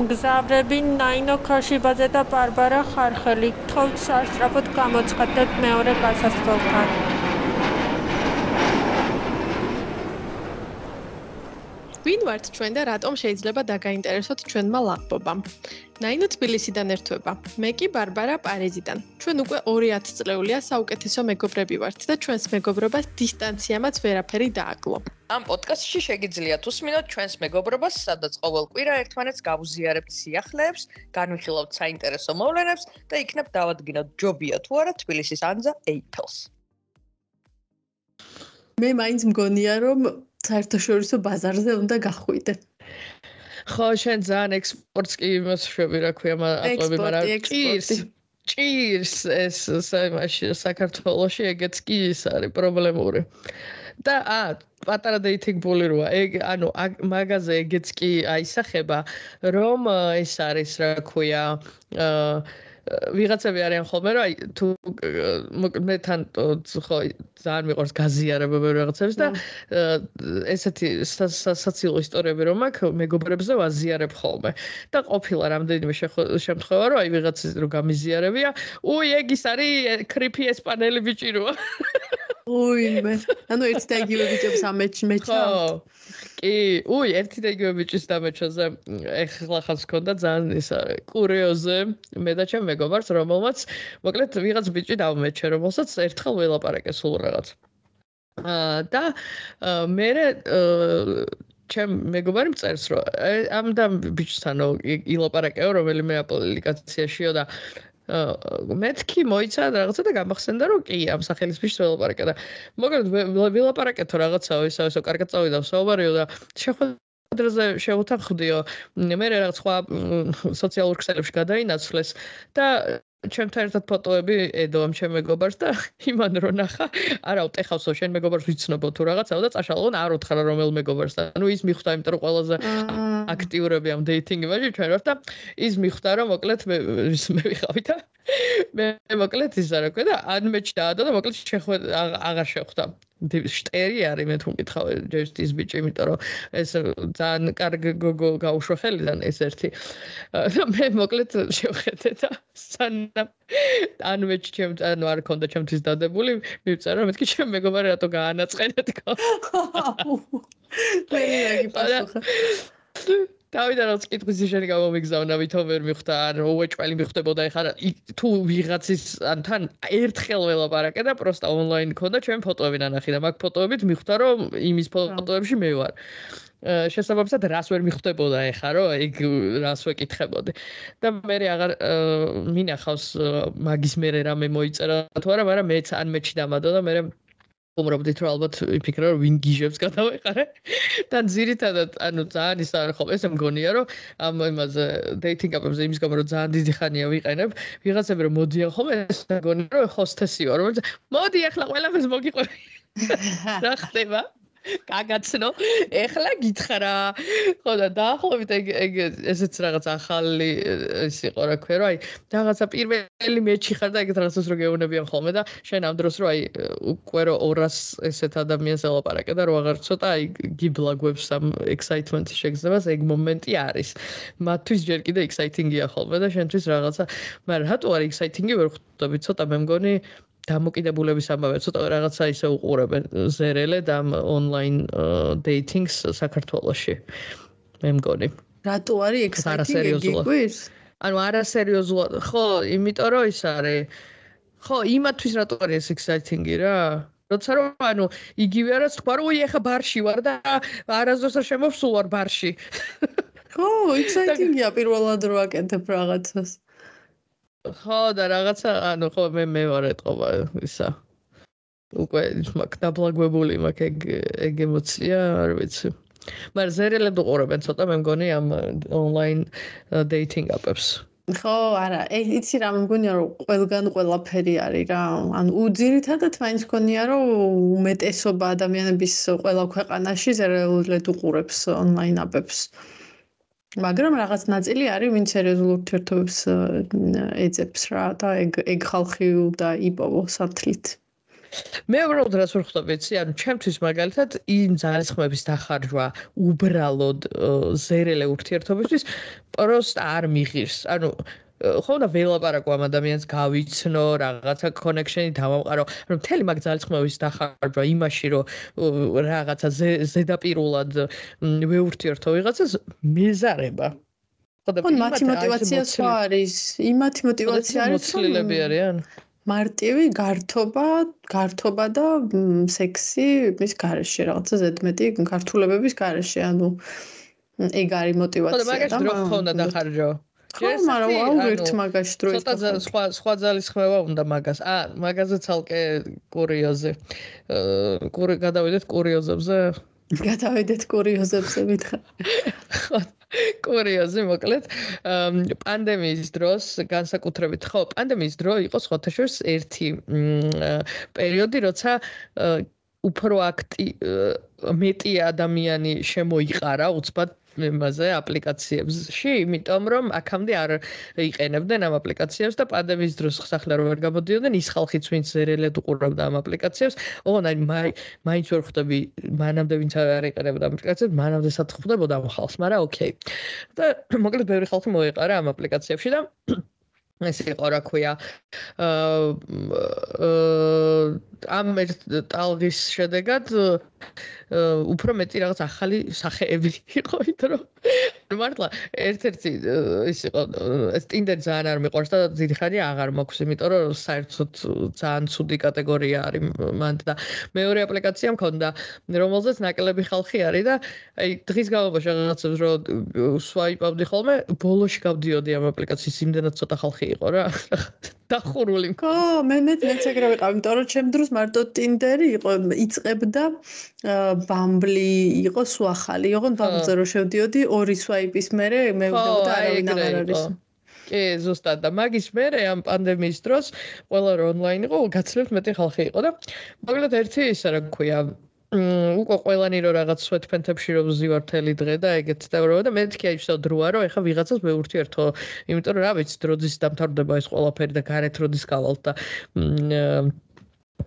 მგზავრები ნაინო ქაშიბაძე და ბარბარა ხარხელი თხოვთ სასწრაფოდ გამოცხადეთ მეორე გასასვლელთან ვინ ვართ ჩვენ და რატომ შეიძლება დაგაინტერესოთ ჩვენმა ლაპტოპამ? ნაინო თბილისიდან ერთვება. მე კი ბარბარა პარიზიდან. ჩვენ უკვე 2000 წლეულია საუკეთესო მეგობრები ვართ და ჩვენს მეგობრობას დისტანციამაც ვერაფერი დააკლო. ამ პოდკასტში შეგიძლიათ უსმინოთ ჩვენს მეგობრობას, სადაც ყოველ კვირა ერთმანეთს გავუზიარებთ სიახლეებს, განვიხილავთ საინტერესო მოვლენებს და იქნებ დავადგინოთ ჯობია თუ არა თბილისის ანძა ეიფელს. მე მაინც მგონია რომ საერთაშორისო ბაზარზე უნდა გახვიდე. ხო, შენ ძალიან ექსპორტს კი იმას შვები, რა ქვია, აწვევი, მაგრამ ჭირს. ჭირს ეს საიმაში საქართველოში ეგეც კი ის არის პრობლემური. და ა პატარა დეითინგ ბული როა. ეგ ანუ მაგაზე ეგეც კი აისახება რომ ეს არის რა ქვია ვიღაცები არიან ხოლმე რომ აი თუ მე თან ხო ძალიან მიყვარს გაზიარებები რაღაცებს და ესეთი საცილო ისტორიები რომ აქ მეგობრებზე ვაზიარებ ხოლმე. და ყოფილა რამდენიმე შემთხვევა რომ აი ვიღაცის რო გამიზიარებია უი ეგ ის არის კრიპი ესპანელი ბიჭი როა უი მე ანუ ერთ და იგივე ბიჭებს ამეჩ მეჩა კი უი ერთი და იგივე ბიჭის დამეჩაზე ეხლა ხალხს ქონდა ძალიან ის კურიოზი მე და ჩემ მეგობარს რომელმაც მოკლედ ვიღაც ბიჭი დამეჩე რომელსაც ერთხელ ველაპარაკე სულ რაღაც. აა და მე ჩემ მეგობარი მწერს რომ ამ და ბიჭთანო ილაპარაკეო რომელიმე აპლიკაციაშიო და მეთქი მოიცა რაღაცა და გამახსენდა რომ კი ამ სახელის ფიშს ველაპარაკე და მოკლედ ველაპარაკეთო რაღაცა ისე ისე კარგად წავიდა საუბარიო და შეხვედრაზე შევუთანხმდიო მე რაღაც სხვა სოციალურ ქსელებში გადაინაცვლეს და ჩემთან ერთად ფოტოები ედოამ ჩემ მეგობარს და იმან რო ნახა არა უტეხავსო შენ მეგობარს ვიცნობო თუ რაღაცა და წაშალონ არ უთხრა რომელ მეგობარს და ნუ ის მიხვდა იმიტომ რომ ყველაზე აქტიურები ამ დეითინგ იმაში ჩვენ ვართ და ის მიხვდა რომ მოკლედ მე მე ვიყავი და მე მოკლედ ის არა ქვე და ან მეჩ დაადო და მოკლედ შეხვდა აღარ შეხვდა შტერი არის მე თუ მკითხავ ჯესტის ბიჭი იმიტომ რომ ეს ძალიან კარგი გოგო გაუშვა ხელიდან ეს ერთი. და მე მოკლედ შევხედე და სანამ ან მე ჩემ ანუ არ ქონდა ჩემთვის დადებული მივწერა მეთქი ჩემ მეგობარი რატო გაანაწყენე თქო მე იგი პასუხა დავიდა რაც კითხვის შენ გამომიგზავნა ვითომ ვერ მიხვდა ან უეჭველი მიხვდებოდა ეხლა თუ ვიღაცის ან თან ერთხელ ველაპარაკე და პროსტა ონლაინ ქონდა ჩვენ ფოტოები ნანახი და მაგ ფოტოებით მიხვდა რომ იმის ფოტოებში მე ვარ შესაბამისად რას ვერ მიხვდებოდა ეხლა რომ ეგ რას ვეკითხებოდი. და მე აღარ მინახავს მაგის მე რამე მოიწერა თუ არა მაგრამ მეც ან მეჩი დამადო და მე უმრობდით რომ ალბათ ვიფიქრე რომ ვინ გიჟებს გადავეყარე. და ძირითადად ანუ ძალიან ის არ ხო ეს მგონია რომ ამ იმაზე დეითინგ აპებზე იმის გამო რომ ძალიან დიდი ხანია ვიყენებ ვიღაცები რომ მოდიან ხოლმე ეს მგონია რომ ჰოსტესიო რომ მოდი ახლა ყველაფერს მოგიყვები. რა ხდება გაგაცნო. ეხლა გითხრა. ხო და დაახლოებით ეგ ეგ ესეც რაღაც ახალი ის იყო რა ქვია, რომ აი რაღაცა პირველი მეჩი ხარ და ეგეთ რაღაცას რო გეუბნებიან ხოლმე და შენ ამ დროს რო აი უკვე რო 200 ესეთ ადამიანს ელაპარაკე და რო აღარ ცოტა აი გიბლაგვებს ამ ექსაიტმენტი შეგზნებას ეგ მომენტი არის. მათთვის ჯერ კიდე ექსაიტინგია ხოლმე და შენთვის რაღაცა, მაგრამ რატო არის ექსაიტინგი ვერ ხვდები ცოტა მე მგონი დამოკიდებულების ამბავი ცოტა რაღაცა ისე უყურებენ ზერელე და ონლაინ დეითინგს საქართველოში. მე მგონი. რატო არის ექსაიტინგი გიგვირს ანუ არასერიოზულად ხო იმიტომ რომ ის არის. ხო იმათვის რატო არის ექსაიტინგი რა? როცა რომ ანუ იგივე არა სხვა რომ ეხა ბარში ვარ და არასდროს არ შემოვსულ ვარ ბარში. ხო ექსაიტინგია პირველად რო აკეთებ რაღაცას ხო და რაღაცა ანუ ხო მე მე ვარ ეთყობა ისა. უკვე მაგ დაბლაგვებული მაგ ეგ ეგ ემოცია არ ვიცი. მაგრამ ზერელებ უყურებენ ცოტა მე მგონი ამ ონლაინ დეითინგ აპებს ხო არა იცი რა მგონია რომ ყველგან ყველაფერი არის რა ანუ უძირითადად მაინც გონია რომ უმეტესობა ადამიანების ყველა ქვეყანაში ზერელებ უყურებს ონლაინ აპებს მაგრამ რაღაც ნაწილი არის ვინც სერიოზულ ურთიერთობებს ეძებს რა და ეგ ეგ ხალხი და იპოვო სათლით. მე უბრალოდ რას ვხვდები, იცი, ანუ ჩემთვის მაგალითად იმ ძალისხმების დახარჯვა უბრალოდ ზერელე ურთიერთობისთვის პროსტ არ მიღირს. ანუ ხო უნდა ველაპარაკო ამ ადამიანს გავიცნო, რაღაცა კონექშენი დავამყარო. რომ მთელი მაგ ძალისხმევის დახარჯვა იმაში, რომ რაღაცა ზედაპირულად ვეურთიერთო ვიღაცას მეზარება. ხო, მათი мотиваცია სხვა არის. იმათი мотиваცია არის მოცილები არიან. მარტივი გართობა, გართობა და სექსი მის გარეშე, რაღაცა ზედმეტი გართულებების გარეშე, ანუ ეგ არის мотиваცია და მაგას დრო ხონდა დახარჯო. ხო, მაგრამ აუგერთ მაგაში დრო ის ცოტა სხვა სხვა ძალის ხმევა უნდა მაგას. ა, მაგაზე ცალკე კურიოზი. აა კური გადავიდეთ კურიოზებზე. გადავიდეთ კურიოზებზე მითხა. ხო. კურიოზი მოკლედ პანდემიის დროს განსაკუთრებით ხო პანდემიის დრო იყო სხვათაშორის ერთი პერიოდი როცა უფრო აქტი მეტი ადამიანი შემოიყარა უცბად იმაზე აპლიკაციებში, იმიტომ რომ აქამდე არ იყენებდნენ ამ აპლიკაციებს და პანდემიის დროს ხსახლე რომ ვერ გამოდიოდნენ, ის ხალხიც ვინც ზერელად უყურებდა ამ აპლიკაციებს, ოღონდ აი მაინც ვერ ხვდები მანამდე ვინც არ იყენებდა ამ აპლიკაციებს, მანამდე სად ხვდებოდა ამ ხალხს, მაგრამ ოკეი. და მოკლედ ბევრი ხალხი მოიყარა ამ აპლიკაციებში და ეს იყო რა ქვია. აა ამ ერთ ტალღის შედეგად უფრო მეტი რაღაც ახალი სახეები იყო ითრო მართლა ერთ-ერთი ის იყო ეს ტინდერი ძალიან არ მიყვარს და ძირიხარი აღარ მაქვს იმიტომ რომ საერთოდ ძალიან ცუდი კატეგორია არის მანდ და მეორე აპლიკაცია მქონდა რომელზეც ნაკლები ხალხი არის და აი დღის განმავლობაში რაღაცებს რომ სვაიპავდი ხოლმე ბოლოში გავდიოდი ამ აპლიკაციის იმდენად ცოტა ხალხი იყო რა. დახურული ხო მე მე მეც ეგრე ვიყავ იმიტომ რომ ჩემ დროს მარტო ტინდერი იყო იწებდა ბამბლი იყო სულ ახალი იყო ბამბლზე რო შევდიოდი ორი სვაიპის მერე მე ვდოდა არავინ აღარ არის. კი ზუსტად და მაგის მერე ამ პანდემიის დროს ყველა რო ონლაინ იყო გაცლებთ მეტი ხალხი იყო და მოკლედ ერთი ისე რა ქვია უკვე ყველანი რო რაღაც სვეტფენთებში რო ვზივართელი დღე და ეგეთ და რო და მე თქი აი შევ დროა რომ ეხა ვიღაცას მეურთიერთო იმიტომ რომ რა ვიცი დროძის დამთავრდება ეს ყველაფერი და გარეთ როდის გავალთ და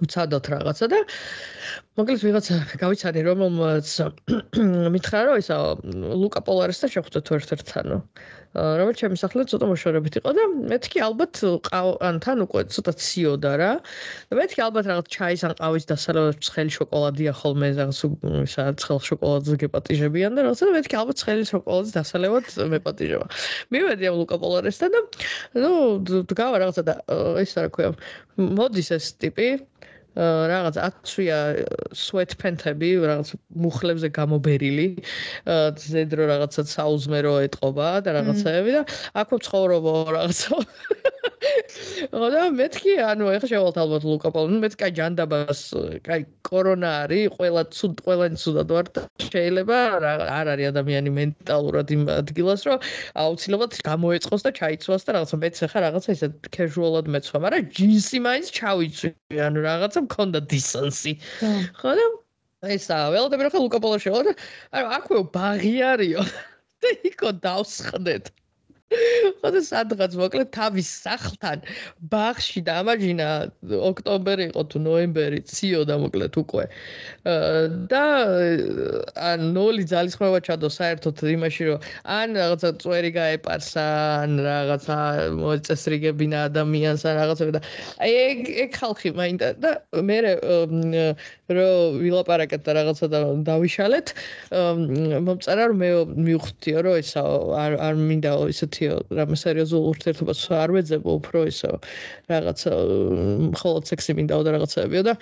უცადოთ რაღაცა და მოკლედ ვიღაცა გავიცანი რომელმაც მითხრა რომ ისა ლუკა პოლარესთან შეხვდეთ ერთ-ერთთანო რომელიც ჩემი სახლი ცოტა მოშორებით იყო და მეთქი ალბათ ან თან უკვე ცოტა ციოდა რა. და მეთქი ალბათ რაღაც ჩაის ან ყავის დასალევად ცხელი შოკოლადია ხოლმე რაღაც ისა ცხელ შოკოლადზე გეპატიჟებიან და რაღაცა მეთქი ალბათ ცხელი შოკოლადის დასალევად მეპატიჟება. მივედი ამ ლუკა პოლარესთან და ნუ გავა რაღაცა და ისა რა ქვია. მოდის ეს ტიპი რაღაც აცვია სვეტფენთები, რაღაც მუხლებზე გამობერილი, ზედრო რაღაცა საუზმერო ეთყობა და რაღაცაები და აქვე ცხოვრობო რაღაცა. ხო და მეთქი, ანუ ეხა შევალთ ალბათ ლუკაპოლ, ნუ მეც კაი ჯანდაბას, კაი კორონა არის, ყველა ცუდ, ყველანი ცუდად ვარ და შეიძლება არ არის ადამიანი მენტალურად იმ ადგილას, რომ აუცილებლად გამოეწყოს და ჩაიცვას და რაღაცა მეც ეხა რაღაცა ისე casual-ად მეცვა, მაგრამ ჯინსი მაინც ჩავიცვი, ანუ რაღაცა მქონდა decency. ხო და ესა, ველოდები რომ ლუკაპოლო შევალ და ანუ აქვე ბაღი არისო. და იქო დავსხდეთ. ხოდა სადღაც მოკლედ თავის სახლთან ბაღში დამაჯინა ოქტომბერი იყო თუ ნოემბერი ციოდა მოკლედ უკვე. და ან ნოლი ძალისხმევა ჩადო საერთოდ იმაში რომ ან რაღაცა წვერი გაეპარსა ან რაღაცა მოწესრიგებინა ადამიანს ან რაღაცა და ეგ ეგ ხალხი მაინდა და მე რო ვილაპარაკეთ და რაღაცა და დავიშალეთ მომწერა რომ მე მივხვდიო რომ ესა არ არ მინდა ისეთი ისეთი რამე სერიოზულ ურთიერთობას არ ვეძებო უფრო ისო რაღაც მხოლოდ სექსი მინდაო და რაღაცაებიო და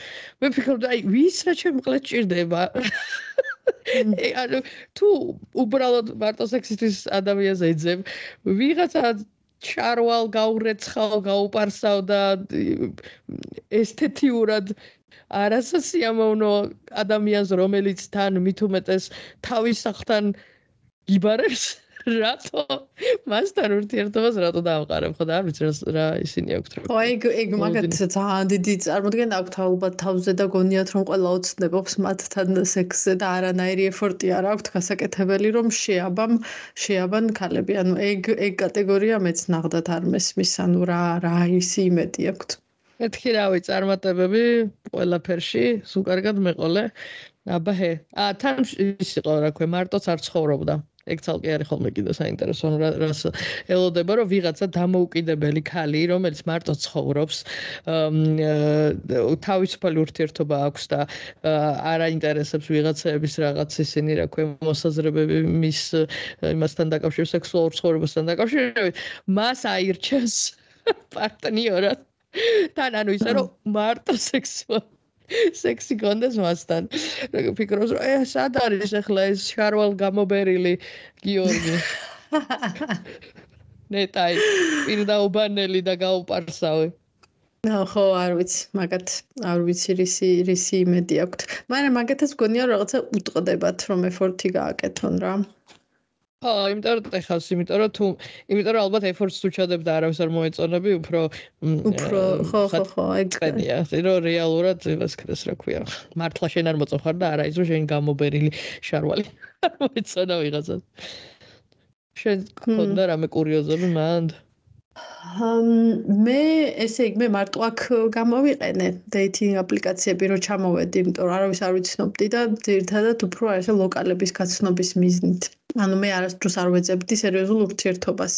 მე ვფიქრობ აი ვის რა ჩემ ყლეთ ჭირდება? ანუ თუ უბრალოდ მარტო სექსისტის ადამიანს ეძებ ვიღაცა ჩარვალ გაურეცხავ გაუპარსავ და ესთეთიურად არასასიამოვნო ადამიანს რომელიც თან მით უმეტეს თავის სახთან იბარებს რატო? მასთან ურთიერთობას რატო დავყარებ? ხო და არ ვიცი რა ისინი აქვთ რა ხო ეგ ეგ მაგათაც ძალიან დიდი წარმოდგენა აქვთ ალბათ თავზე და გონიათ რომ ყველა ოცნებობს მათთან სექსზე და არანაირი ეფორტი არ აქვთ გასაკეთებელი რომ შეაბამ შეაბან ქალები. ანუ ეგ ეგ კატეგორია მეც ნახდათ არ მესმის ანუ რა რა ისი იმედი აქვთ. მეთქი რავი წარმატებები ყველაფერში სულ კარგად მეყოლე. აბა ჰე. ა თან ის იყო რა ქვე მარტოც არ ცხოვრობდა ეგ ცალკე არის ხოლმე კიდე საინტერესო რას ელოდება რომ ვიღაცა დამოუკიდებელი ქალი რომელიც მარტო ცხოვრობს თავისუფალი ურთიერთობა აქვს და არ აინტერესებს ვიღაცების რაღაც ისინი რა ქვია მოსაზრებები მის იმასთან დაკავშირებით სექსუალურ ცხოვრებასთან დაკავშირებით მას აირჩევს პარტნიორად. თან ანუ ისე რომ მარტო სექსუალური სექსი გონდეს მასთან. ფიქრობს რომ ეს სად არის ახლა ეს შარვალ გამობერილი გიორგი. ნეტაი პირდაუბანელი და გაუპარსავი. ნო ხო არ ვიცი, მაგათ არ ვიცი რისი რისი იმედი აქვთ. მაგრამ მაგათაც გონია რომ რაღაცა უტყდებათ რომ ეფორტი გააკეთონ რა. ხო, იმიტომ რომ ეხავს, იმიტომ რომ თუ, იმიტომ რომ ალბათ efforts-ს უჩადებ და არავის არ მოეწონები, უფრო უფრო ხო, ხო, ხო, ეგრეა. ზერო რეალურად ეს ქრეს რა ქვია. მართლა შენ არ მოწონხარ და არა ის რომ შენ გამობერილი შარვალი. მოეწონა ვიღაცას. შენ გქონდა რამე კურიოზები მანდ? მე ესე იგი მე მარტო აქ გამოვიყენე dating აპლიკაციები რომ ჩამოვედი, იმიტომ რომ არავის არ ვიცნობდი და ძირთადად უფრო ესე ლოკალების გაცნობის მიზნით. ანუ მე არასდროს არ ვეძებდი სერიოზულ ურთიერთობას,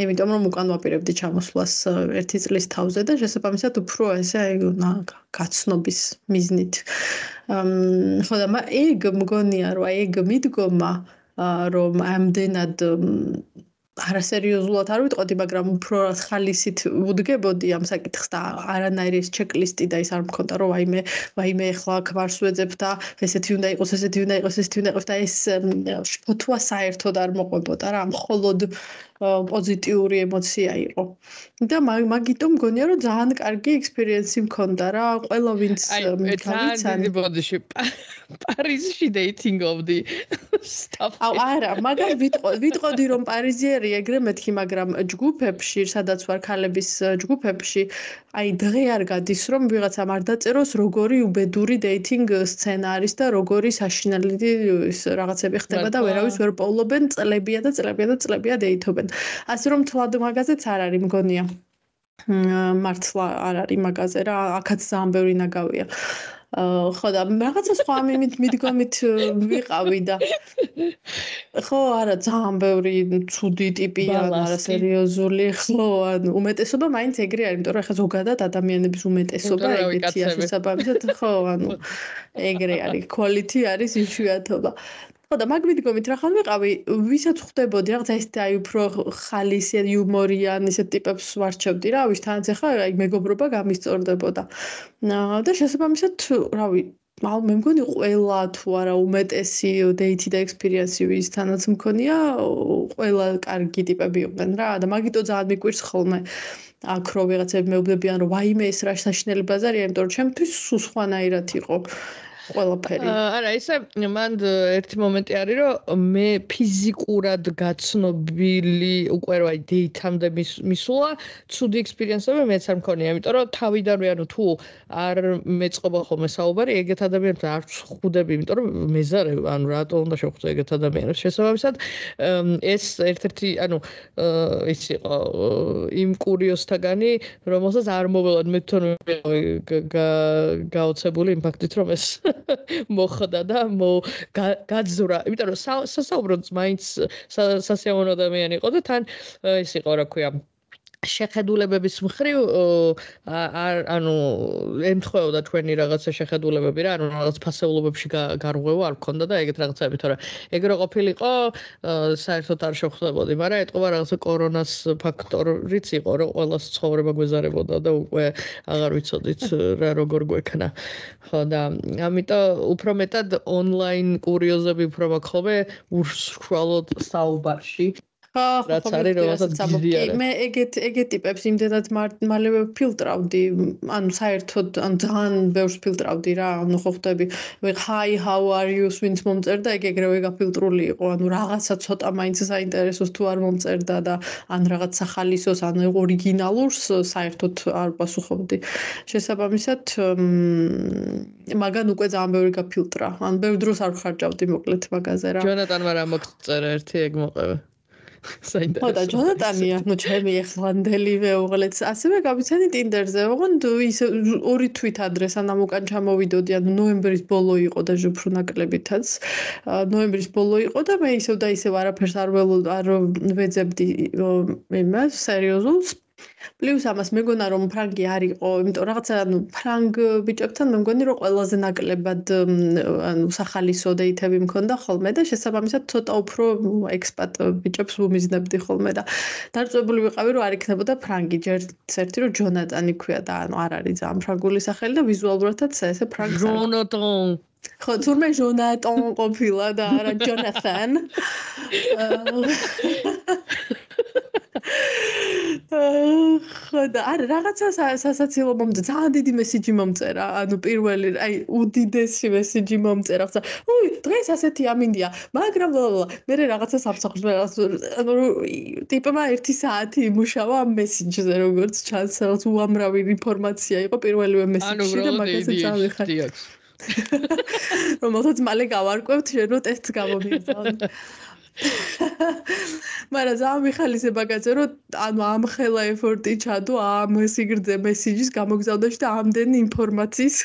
იმიტომ რომ უკან ვაპირებდი ჩამოსვლას ერთი წლის თავზე და შესაბამისად უფრო ესე აი გაცნობის მიზნით. ხო და ეგ მგონია რომ ეგ მიდგომა რომ ამდენად არასერიოზულად არ ვიტყოდი, მაგრამ უფრო ხალისით ვუდგებოდი ამ საკითხს და არანაირი ჩეკლისტი და ის არ მქონდა, რომ ვაიმე, ვაიმე ახლა ქვარს ვეძებ და ესეთი უნდა იყოს, ესეთი უნდა იყოს, ესეთი უნდა იყოს და ეს შფოთვა საერთოდ არ მოყვებოდა რა, მხოლოდ პოზიტიური ემოცია იყო. და მაგიტომ მგონია რომ ძალიან კარგი ექსპერიენსი მქონდა რა. ყველა ვინც გავიცანი ბოდიში პარიზში დეითინგობდი. აუ არა, მაგას ვიტყოდი, ვიტყოდი რომ პარიზიერი ეგრე მეთქი, მაგრამ ჯგუფებში, სადაც ვარ ქალების ჯგუფებში, აი დღე არ გადის რომ ვიღაცამ არ დაწეროს როგორი უბედური დეითინგ სცენა არის და როგორი საშინელი ის რაღაცები ხდება და ვერავის ვერ პოულობენ წლებია და წლებია და წლებია დეითობენ. ასე რომ თლად მაგაზეც არ არის მგონია. მართლა არ არის მაგაზე რა, აქაც ძალიან ბევრი ნაგავია. ხო და რაღაცა სხვა მიმით მიდგომით ვიყავი და ხო არა ძალიან ბევრი ცუდი ტიპია არა სერიოზული ხო ანუ უმეტესობა მაინც ეგრე არის იმიტომ რომ ახლა ზოგადად ადამიანების უმეტესობა ეგეთია შესაბამისად ხო ანუ ეგრე არის quality არის იშვიათობა ხო და მაგ მიდგომით რა ხან ვიყავი, ვისაც ხვდებოდი რაღაცა ეს და აი უფრო ხალისი იუმორიან ისეთ ტიპებს ვარჩევდი რა, ვის თანაც ახლა აი მეგობრობა გამისწორდებოდა. და შესაბამისად, რავი, აუ მე მგონი ყველა თუ არა უმეტესი დეითი და ექსპერიენსი ვის თანაც მქონია, ყველა კარგი ტიპები იყვნენ რა და მაგიტო ძალიან მიკვირს ხოლმე. აქ რო ვიღაცები მეუბნებიან რომ ვაიმე ეს რა საშინელი ბაზარია, იმიტომ რომ ჩემთვის სულ სხვანაირად იყო. ყველაფერი. არა, ისე მან ერთი მომენტი არის, რომ მე ფიზიკურად გაცნობილი უკვე რა დეითამდე მისულა, ცუდი ექსპერიენსები მეც არ მქონია, იმიტომ რომ თავიდანვე ანუ თუ არ მეწყობა ხოლმე საუბარი ეგეთ ადამიანებს არ ხვდები, იმიტომ რომ მეზარე, ანუ რატო უნდა შევხვდე ეგეთ ადამიანებს? შესაბამისად, ეს ერთ-ერთი, ანუ ის იყო იმ კურიოსთაგანი, რომელსაც არ მოველოდ მე თვითონ გაოცებული იმ ფაქტით, რომ ეს მოხდა და მო გაძურა. იმიტომ რომ სასაუბროც მაინც სასიამოვნო ადამიანი იყო და თან ის იყო რა ქვია შეხედულებების მხრივ არ ანუ ემთხვეოდა თქვენი რაღაცა შეხედულებები რა ანუ რაღაც ფასეულობებში გარღვევა არ ქონდა და ეგეთ რაღაცები თორე ეგ რო ყოფილიყო საერთოდ არ შეხვდებოდი მაგრამ ეთყობა რაღაცა კორონას ფაქტორიც იყო რომ ყველა ცხოვრება გვეზარებოდა და უკვე აღარ ვიცოდით რა როგორ გვექნა. ხო და ამიტომ უფრო მეტად ონლაინ კურიოზები უფრო ხოლმე უშუალოდ საუბარში რაც არის რომელსაც გიზიარე. მე ეგეთ ეგეთ ტიპებს იმდენად მალევე ფილტრავდი, ანუ საერთოდ ან ძალიან ბევრს ფილტრავდი რა, ანუ ხო ხვდები, hi how are you ვინც მომწერდა, ეგ ეგრევე გაფილტრული იყო, ანუ რაღაცა ცოტა მაინც საინტერესოს თუ არ მომწერდა და ან რაღაც სახალისოს, ან ორიგინალურს საერთოდ არ პასუხობდი. შესაბამისად, მაგან უკვე ძალიან ბევრი გაფილტრა. ან ბევრ დროს არ ხარჯავდი მოკლედ მაგაზე რა. ჯონატანმა რა მოგწერა ერთი ეგ მოყევე. საინტერესო. ხო და ჯონატანია, ნუ ჩემი ეხლანდელი მეუღლეც ასევე გავიცანი ტინდერზე, ოღონდ ის ორი თვით ადრეს ან უკან ჩამოვიდოდი, ანუ ნოემბრის ბოლო იყო და ჟუფრ ნაკლებითაც. ნოემბრის ბოლო იყო და მე ისევ და ისევ არაფერს არ ველო არ ვეძებდი იმას სერიოზულს. პლუს ამას მეგონა რომ ფრანგი არ იყო, იმიტომ რაღაცა ანუ ფრანგ ბიჭებთან მე მგონი რომ ყველაზე ნაკლებად ანუ სახალისო დეითები მქონდა ხოლმე და შესაბამისად ცოტა უფრო ექსპატ ბიჭებს ვუმიზნებდი ხოლმე და დარწმუნებული ვიყავი რომ არ იქნებოდა ფრანგი. ჯერ ერთი რომ ჯონატანი ქვია და ანუ არ არის ძალიან ფრანგული სახელი და ვიზუალურადაც ესე ფრანგს ჯონატონ! ხო თურმე ჯონატონ ყოფილა და არა ჯონათან. ხო და არა რაღაცა სასაცილო მომწე ძალიან დიდი მესიჯი მომწერა. ანუ პირველი აი უდიდესი მესიჯი მომწერა ხა უი დღეს ასეთი ამინდია. მაგრამ მე რაღაცა საფსახურს ანუ ტიპმა 1 საათი იმუშავა ამ მესიჯზე როგორც ჩანს რაღაც უამრავი ინფორმაცია იყო პირველივე მესიჯში და მაგასაც წავიხარ რომელსაც მალე გავარკვევთ შენ რო ტესტს გამომიგზავნე მაგრამ ზამ მიხალისება კაცო რომ ანუ ამ ხელა ეფორტი ჩადო ამ სიგრძე მესიჯის გამოგზავნაში და ამდენი ინფორმაციის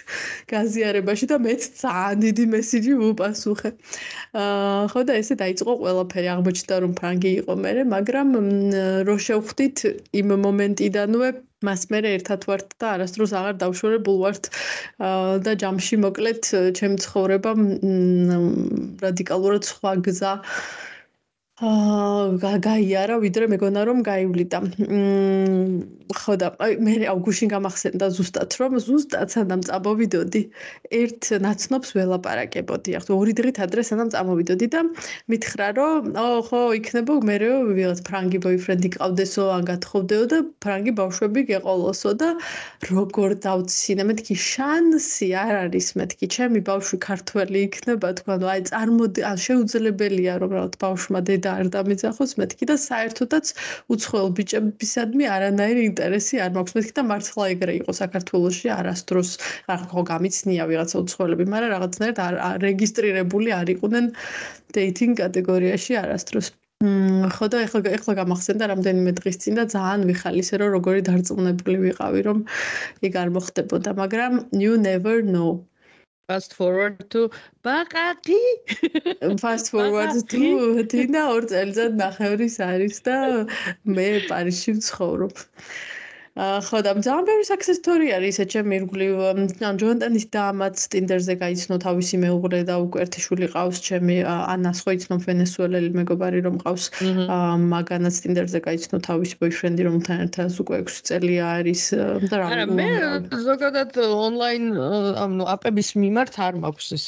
გაზიარებაში და მეც ძალიან დიდი მესიჯი ვუპასუხე. აა ხო და ესე დაიწყო ყველაფერი აღმოჩნდა რომ ფრანგი იყო მე, მაგრამ რო შევხვდით იმ მომენტიდანვე მას მე ერთად ვართ და არასდროს აღარ დავშორებულ ვართ და ჯამში მოკლედ ჩემ ცხოვრებამ რადიკალურად სხვა გზა აა გაიარა ვიდრე მეგონა რომ გაივლიდა. მმ ხო და აი მე აუგუშინ გამახსენდა ზუსტად რომ ზუსტად სანამ წამოვიდოდი ერთ ნაცნობს ველაპარაკებოდი. ახლა ორი დღით ადრე სანამ წამოვიდოდი და მითხრა რომ ო ხო იქნება მე ვიღაც ფრანგი ბოიფრენდი ყავდესო ან გათხოვდეო და ფრანგი ბავშვები გეყოლოსო და როგორ დავცინე მეთქი შანსი არ არის მეთქი ჩემი ბავშვი ქართველი იქნება თქვა და აი წარმოდი ან შეუძლებელია რომ რაღაც ბავშვმა დედა არ დამიძახოს მეთქი და საერთოდაც უცხოელ ბიჭებისადმი არანაირი ინტერესი არ მაქვს. მეთქი და მართლა ეგრე იყო საქართველოსში არასდროს რა ხო გამიცნია ვიღაცა უცხოელები მაგრამ რაღაცნაირად არ რეგისტრირებული არ იყვნენ დეითინგ კატეგორიაში არასდროს. ხო და ეხლა ეხლა გამახსენდა რამდენიმე დღის წინ და ძალიან ვიხალისე რომ როგორი დარწმუნებული ვიყავი რომ ეგ არ მოხდებოდა მაგრამ you never know fast forward to ბაყაყი fast forward to დინა ორ წელიწად ნახევრის არის და მე პარიზში ვცხოვრობ ხო და ძალიან ბევრი success story არის ეს ჩემი ირგვლივ ან ჯონტანის დამაც ტინდერზე გაიცნო თავისი მეუღლე და უკვე ერთი შვილი ყავს ჩემი ანას ხო იცნობ ვენესუელელი მეგობარი რომ ყავს მაგანაც ტინდერზე გაიცნო თავისი ბოიფრენდი რომთან ერთად უკვე 6 წელი არის და რა არა მე ზოგადად ონლაინ ანუ აპების მიმართ არ მაქვს ის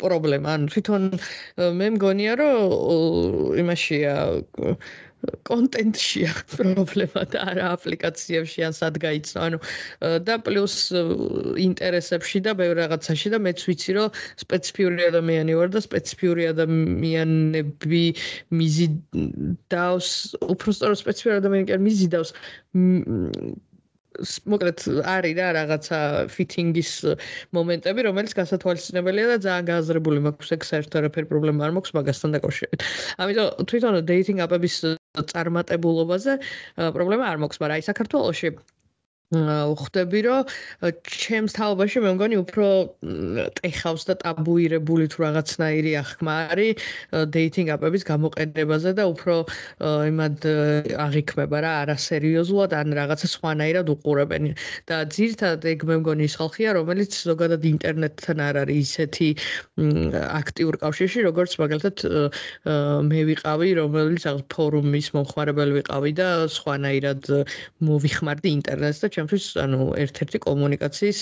პრობლემა. ან თვითონ მე მგონია რომ იმაშია კონტენტშია პრობლემა და არა აპლიკაციებში ან სად გაიცნო. ანუ და პლუს ინტერესებში და ბევრ რაღაცაში და მეც ვიცი რომ სპეციფიური ადამიანი ვარ და სპეციფიური ადამიანები მიზიდავს, უფრო სწორად სპეციფიური ადამიანი კი არ მიზიდავს მოკლედ არის რა რაღაცა ფიტინგის მომენტები, რომელიც გასათვალისწინებელია და ძალიან გააზრებული მაქვს ეგ საერთოდ არაფერი პრობლემა არ მაქვს მაგასთან დაკავშირებით. ამიტომ თვითონ დეიტინგ აპების წარმატებულობაზე პრობლემა არ მაქვს, მაგრამ აი საქართველოში ხვდები რომ ჩემს თაობაში მე მგონი უფრო ტეხავს და ტაბუირებული თუ რაღაცნაირი ახმა არის დეიტინგ აპების გამოყენებაზე და უფრო იმად აღიქმება რა არასერიოზულად ან რაღაცა სხვანაირად უყურებენ. და ძირთადად ეგ მე მგონი ის ხალხია რომელიც ზოგადად ინტერნეტთან არ არის ისეთი აქტიურ კავშირში როგორც მაგალითად მე ვიყავი რომელიც ფორუმის მომხმარებელი ვიყავი და სხვანაირად მოვიხმარდი ინტერნეტს და ჩემთვის ანუ ერთ-ერთი კომუნიკაციის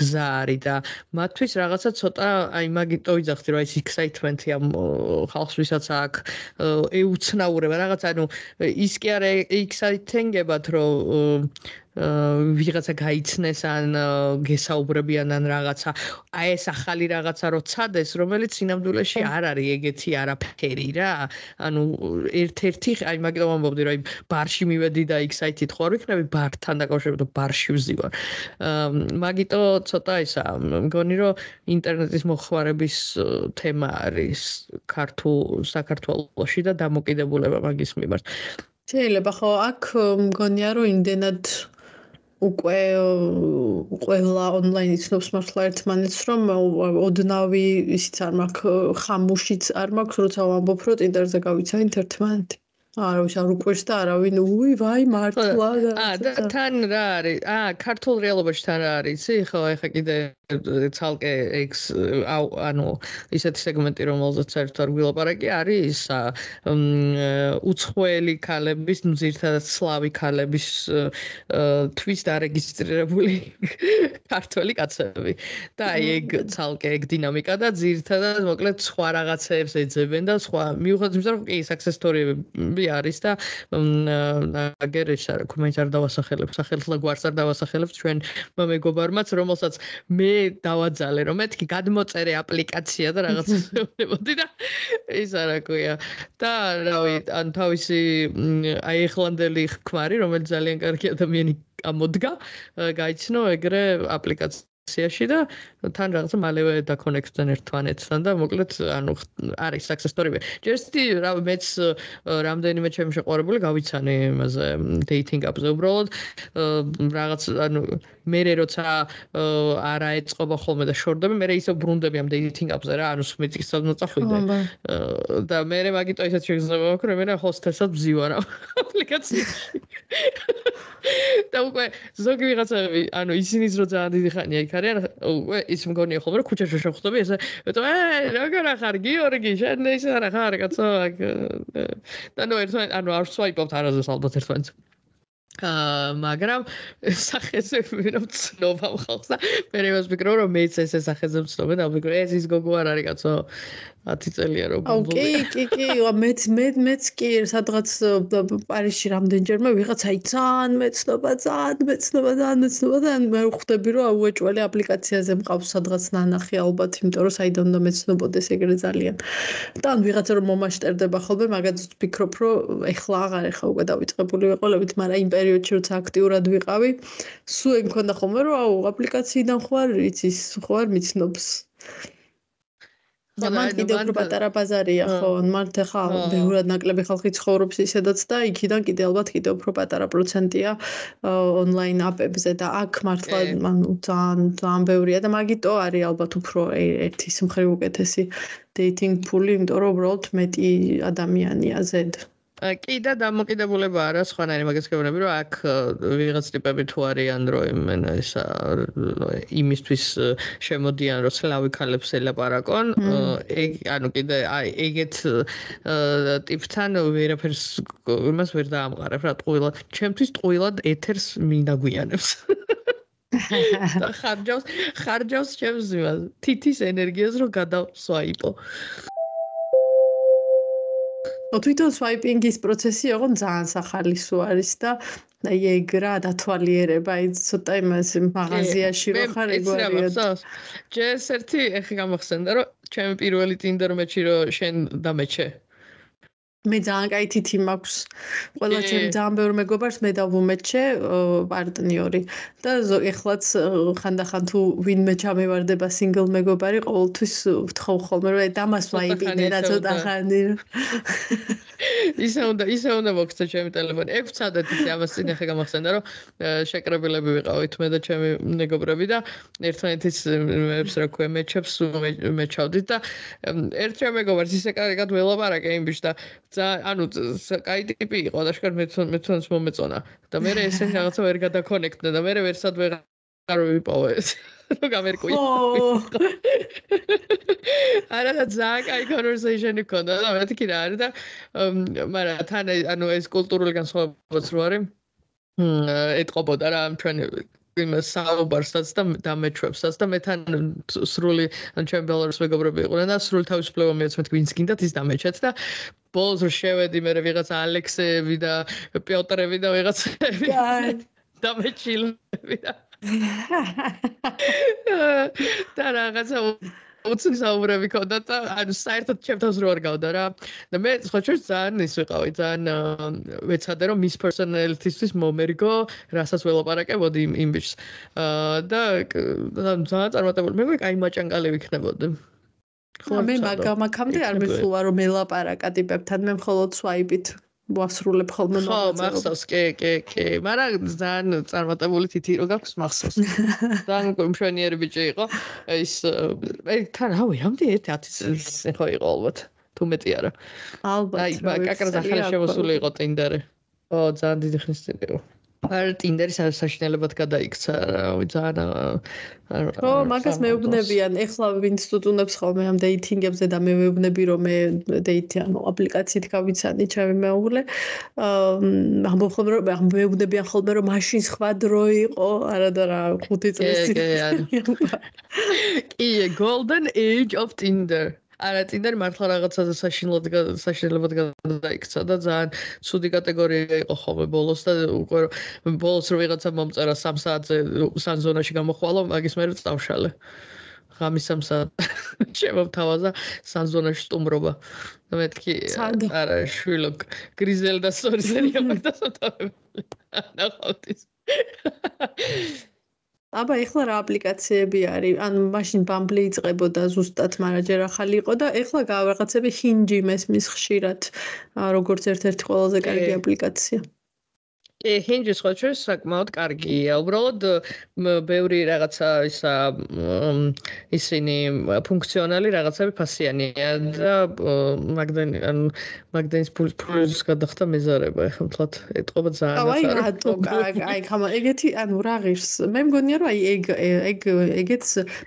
გზა არის და მათთვის რაღაცა ცოტა აი მაგიტო ვიძახდი რომ ეს excitement-ი ამ ხალხს ვისაც აქვს ეუცნაურება. რაღაც ანუ ის კი არა exciting-ებად რომ ვიღაცა გაიცნეს ან გესაუბრებიან ან რაღაცა. აი ეს ახალი რაღაცა რო ცადეს რომელიც სინამდვილეში არ არის ეგეთი არაფერი რა. ანუ ერთ-ერთი აი მაგიტომ ამბობდი რა ბარში მივედი და ექსაიტით ხო არ ვიქნები ბართან დაკავშირებით ბარში ვზივარ. მაგიტო ცოტა ისა მგონი რომ ინტერნეტის მოხვარების თემა არის ქართულ საქართველოში და დამოკიდებულება მაგის მიმართ. შეიძლება ხო აქ მგონია რომ იმდენად უკვე ყველა ონლაინ იცნობს მართლა ერთმანეთს რომ ოდნავი ისიც არ მაქვს ხამუშიც არ მაქვს როცა ვამბობ რომ ტინდერზე გავიცანით ერთმანეთი არავის არ უკვირს და არავინ უი ვაი მართლა და აა თან რა არის აა ქართულ რეალობაში თან რა არის იცი ხო ეხა კიდე ცალკე ექს ანუ ისეთი სეგმენტი რომელზეც საერთოდ არ გვილაპარაკი არის უცხოელი ქალების ნუ ზირთადად სლავი ქალების თვის დარეგისტრირებული ქართველი კაცები. და აი ეგ ცალკე ეგ დინამიკა და ზირთადად მოკლედ სხვა რაღაცეებს ეძებენ და სხვა მიუხედავად იმისა რომ კი სტორიები ხმები არის და აგერ ეს არა კომენტ არ დავასახელებ სახელს და გვარს არ დავასახელებ ჩვენ მეგობარმაც რომელსაც მე დავაძალე რომ მეთქი გადმოწერე აპლიკაცია და რაღაც შევნებოდი და ის არა ქვია და რავი ან თავისი აი ეხლანდელი ქმარი რომელიც ძალიან კარგი ადამიანი ამოდგა გაიცნო ეგრე აპლიკაცია სიაში და თან რაღაცა მალევე დაკონექტდნენ ერთმანეთთან და მოკლედ ანუ არის success story-ები. ჯერსტი რა მეც რამდენიმე ჩემი შეყვარებული გავიცანი იმაზე dating app-ზე. უბრალოდ რაღაც ანუ მე როცა არა ეწყობა ხოლმე და შორდები მე ისე ბრუნდები ამ dating app-ზე რა ანუ სმიტის მოწახვიდე. და მე მაგიტო ისეთ შეგზნება მაქვს რომ მე ჰოსტესად ვზივარ აპლიკაციაში. და უკვე ზოგი ვიღაცები ანუ ისინიც რო ძალიან დიდი ხანია იქ არიან უკვე ის მგონია ხოლმე რომ ქუჩაში შეხვდები ესე ეტო ე როგორ ახარ გიორგი შენ ის არა ხარ კაცო და ნუ ერთმანეთს ანუ არ სვაიპობთ არასდროს ალბათ ერთმანეთს აა მაგრამ სახეზე ვირავ ცნობა ხალხს და მე რევას ვფიქრობ რომ მეც ესე სახეზე ვცნობენ და ვფიქრობ ეს ის გოგო არ არის კაცო 10 წელია რომ ბუმბულია. აუ კი, კი, კი, მეც მე მეც კი სადღაც პარიზში რამდენჯერმე ვიღაცა ძალიან მეცნობა, ძალიან მეცნობა, ძალიან მეცნობა და მე ხვდები რომ უეჭველი აპლიკაციაზე მყავს სადღაც ნანახი ალბათ, იმიტომ რომ საიდან და მეცნობოდეს ეგრე ძალიან. და ან ვიღაცა რომ მომაშტერდება ხოლმე, მაგაც ვფიქრობ რომ ეხლა აღარ ეხლა უკვე დავიწყებული ვიყოლებით, მაგრამ იმ პერიოდში როცა აქტიურად ვიყავი, სულ ეგ მქონდა ხოლმე რომ აუ აპლიკაციიდან ხო არ იცის, ხო არ მიცნობს. და მან კიდე უფრო პატარა ბაზარია ხო მარტ ახლა ბევრად ნაკლები ხალხი ცხოვრობს ისედაც და იქიდან კიდე ალბათ კიდე უფრო პატარა პროცენტია ონლაინ აპებზე და აქ მართლა ანუ ძალიან ძალიან ბევრია და მაგიტო არის ალბათ უფრო ერთის მხრივ უკეთესი დეიტინგ ფული იმიტომ რომ უბრალოდ მეტი ადამიანია ზედ კი და დამოკიდებულება არა სხვანაირი მაგას გეუბნები რომ აქ ვიღაც ტიპები თუ არიან რომ ეს იმისთვის შემოდიან რომ სლავი ქალებს ელაპარაკონ ეგ ანუ კიდე აი ეგეთ ტიპთან ვერაფერს იმას ვერ დაამყარებ რა ტყუილად ჩემთვის ტყუილად ეთერს მინაგვიანებს. და ხარჯავს ხარჯავს ჩემს იმას თითის ენერგიას რომ გადავსვაიპო თვითონ სვაიპინგის პროცესი იყო ძალიან სახალისო არის და აი ეგ რა დათვალიერება აი ცოტა იმას მაღაზიაში რო ხარ ეგოა ჯერ ერთი ეხი გამახსენდა რომ ჩემი პირველი ტინდერ მეჩი რო შენ დამეჩე მე ძალიან კაი თითი მაქვს. ყველა ჩემ ძალიან ბევრ მეგობარს მე დავუმეჩე პარტნიორი და ეხლაც ხანდახან თუ ვინმე ჩამევარდება სინგლ მეგობარი, ყოველთვის ვთხოვ ხოლმე რომ დამას მაიპინე რა ცოტა ხანი. ისა უნდა ისა უნდა მოგცე ჩემი ტელეფონი. 6 საათით ისე ამას წინ ახლა გამახსენდა რომ შეკრებილები ვიყავით მე და ჩემი მეგობრები და ერთმანეთის მეებს რა ქვია მეჩებს მეჩავდით და ერთ ჩემ მეგობარს ისე კარგად ველაპარაკე იმ ბიჭს და ანუ კაი ტიპი იყო და შეკარ მე მე თვითონს მომეწონა. და მე ესე რაღაცა ვერ გადაკონექტდა და მე ვერსად ვერ არ ვიპოვე. ეს რო გამერკვი არა და ძალიან კაი კონვერსეიშენი ქონდა და მეთქი რა არის და მაგრამ თან ანუ ეს კულტურული განსხვავებაც რო არის ეთყობოდა რა ჩვენ იმ საუბარსაც და დამეჩვევსაც და მე თან სრული ან ჩემ ბელორს მეგობრები იყვნენ და სრული თავისუფლება მეც მეთქი ვინც გინდათ ის დამეჩეთ და ბოლოს რო შევედი მე ვიღაც ალექსეები და პიოტრები და ვიღაცები დამეჩილები და და რაღაცა უცნაური საუბრები ქონდა და ანუ საერთოდ ჩემთავს რო არ გავდა რა. და მე სხვა შორს ძალიან ის ვიყავი ძალიან ვეცადე რომ მის პერსონალიტისთვის მომერგო რასაც ველაპარაკებოდი იმ ბიჭს და ძალიან წარმატებული. მე მე კაი მაჭანკალი ვიქნებოდი ხო მე მაგამაკამდე არ მიხულა რომ ელაპარაკა ტიპებთან მე მხოლოდ სვაიპით ვასრულებ ხოლმე მოღვაწეობას. ხო, მახსოვს, კი, კი, კი. მაგრამ ძალიან წარმატებული თითი რო გაქვს მახსოვს. ძალიან კომშენიერი ბიჭი იყო. ის თან რავი, რამდენი 10 წელს ხო იყო ალბათ. თუ მეტი არა. ალბათ. აი, კაკრა ახალი შემოსული იყო ტინდერი. ო, ძალიან დიდი ხნის წინ იყო. არ ტინდერის საშინელებად გადაიქცა რა ძალიან ხო მაგას მეუბნებიან. ეხლა ვინც სტუდენტებს ხოლმე ამ დეითინგებზე და მე მეუბნები რომ მე დეითი ანუ აპლიკაციით გავიცანი ჩემი მეუღლე ამბობ ხოლმე რომ მეუბნებიან ხოლმე რომ მაშინ სხვა დრო იყო. არა და რა 5 წელი კი golden age of tinder არა ტინდერ მართლა რაღაცაზე საშინლად საშინელებად გადაიქცა და ძალიან ცუდი კატეგორია იყო ხოლმე ბოლოს და უკვე ბოლოს რო ვიღაცა მომწერა 3 საათზე სანზონაში გამოხვალო მაგის მერე წავშალე. ღამის 3 საათ შემოვთავაზა სანზონაში სტუმრობა. და მეთქი არა შვილო გრიზელდა სორიზერია მაგდა სათავები ნახავთ ის აბა ეხლა რა აპლიკაციები არის? ანუ მაშინ Bumble იწყებოდა ზუსტად, მაგრამ ჯერ ახალი იყო და ეხლა გავაღაცები Hinge მესმის ხშირად, როგორც ერთ-ერთი ყველაზე კარგი აპლიკაცია. კი, ჰინჯი სხვა შეს საკმაოდ კარგია. უბრალოდ ბევრი რაღაცა ისა ისინი ფუნქციონალი რაღაცები ფასიანია და მაგდენი ან მაგდენის ფულს გადახდა მეზარება. ახლა მთლად ეტყობა ძალიან აი რატო აი ხამა ეგეთი ანუ რა ღირს? მე მგონია რომ აი ეგ ეგ ეგეც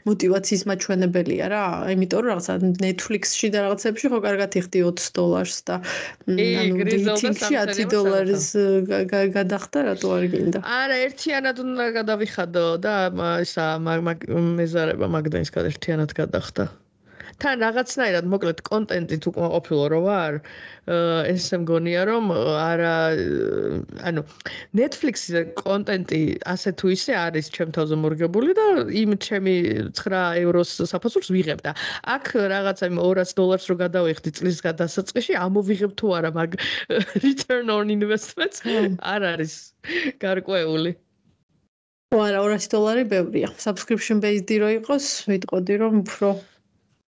мотивაციის მაჩვენებელია რა. იმიტომ რომ რაღაცა Netflix-ში და რაღაცებში ხო კარგად იხდი 20 დოლარს და ანუ რეიტინგში 10 დოლარის გადახდა რატო არ გინდა? არა, ერთიანად უნდა გადავიხადო და ისა მეზარება მაგდაინსკად ერთიანად გადახდა. თან რაღაცნაირად მოკლედ კონტენტი თუ ყოფილო რო ვარ ესე მგონია რომ არა ანუ Netflix-ზე კონტენტი ასე თუ ისე არის ჩემთავზე მორგებული და იმ ჩემი 9 ევროს საფასურს ვიღებ და აქ რაღაცა იმ 200 დოლარს რო გადავიხდი წლის გადასაწყისში ამოვიღებ თუ არა მაგ return on investment არ არის გარკვეული. ვარა 200 დოლარი ბევრია. subscription based რო იყოს, ვიტყოდი რომ უფრო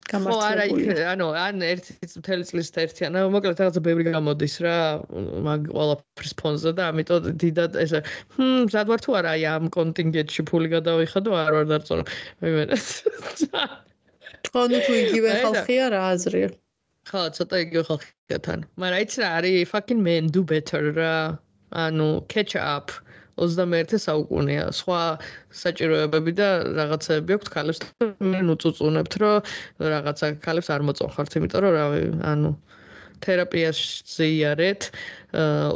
ხო არა იქ ანუ ან ერთი მთელი წლის ერთი ანუ მოკლედ რაღაცა ბევრი გამოდის რა მაგ ყველაფრის ფონზე და ამიტომ დიდად ესე ჰმ ზად ვარ თუ არა აი ამ კონტინგენტში ფული გადავიხადო არ ვარ დარწმუნებული მე თქვენ თუ იგივე ხალხია რა აზრია ხო ცოტა იგივე ხალხია თან. მაგრამ იცი რა არის fucking men do better რა. ანუ catch up 21 საუკუნეა. სხვა საჭიროებები და რაღაცეები აქვს ქალებს. მე ნუწუწუნებთ, რომ რაღაცა ქალებს არ მოწონხართ, იმიტომ რომ რავი, ანუ თერაპიაში იარეთ,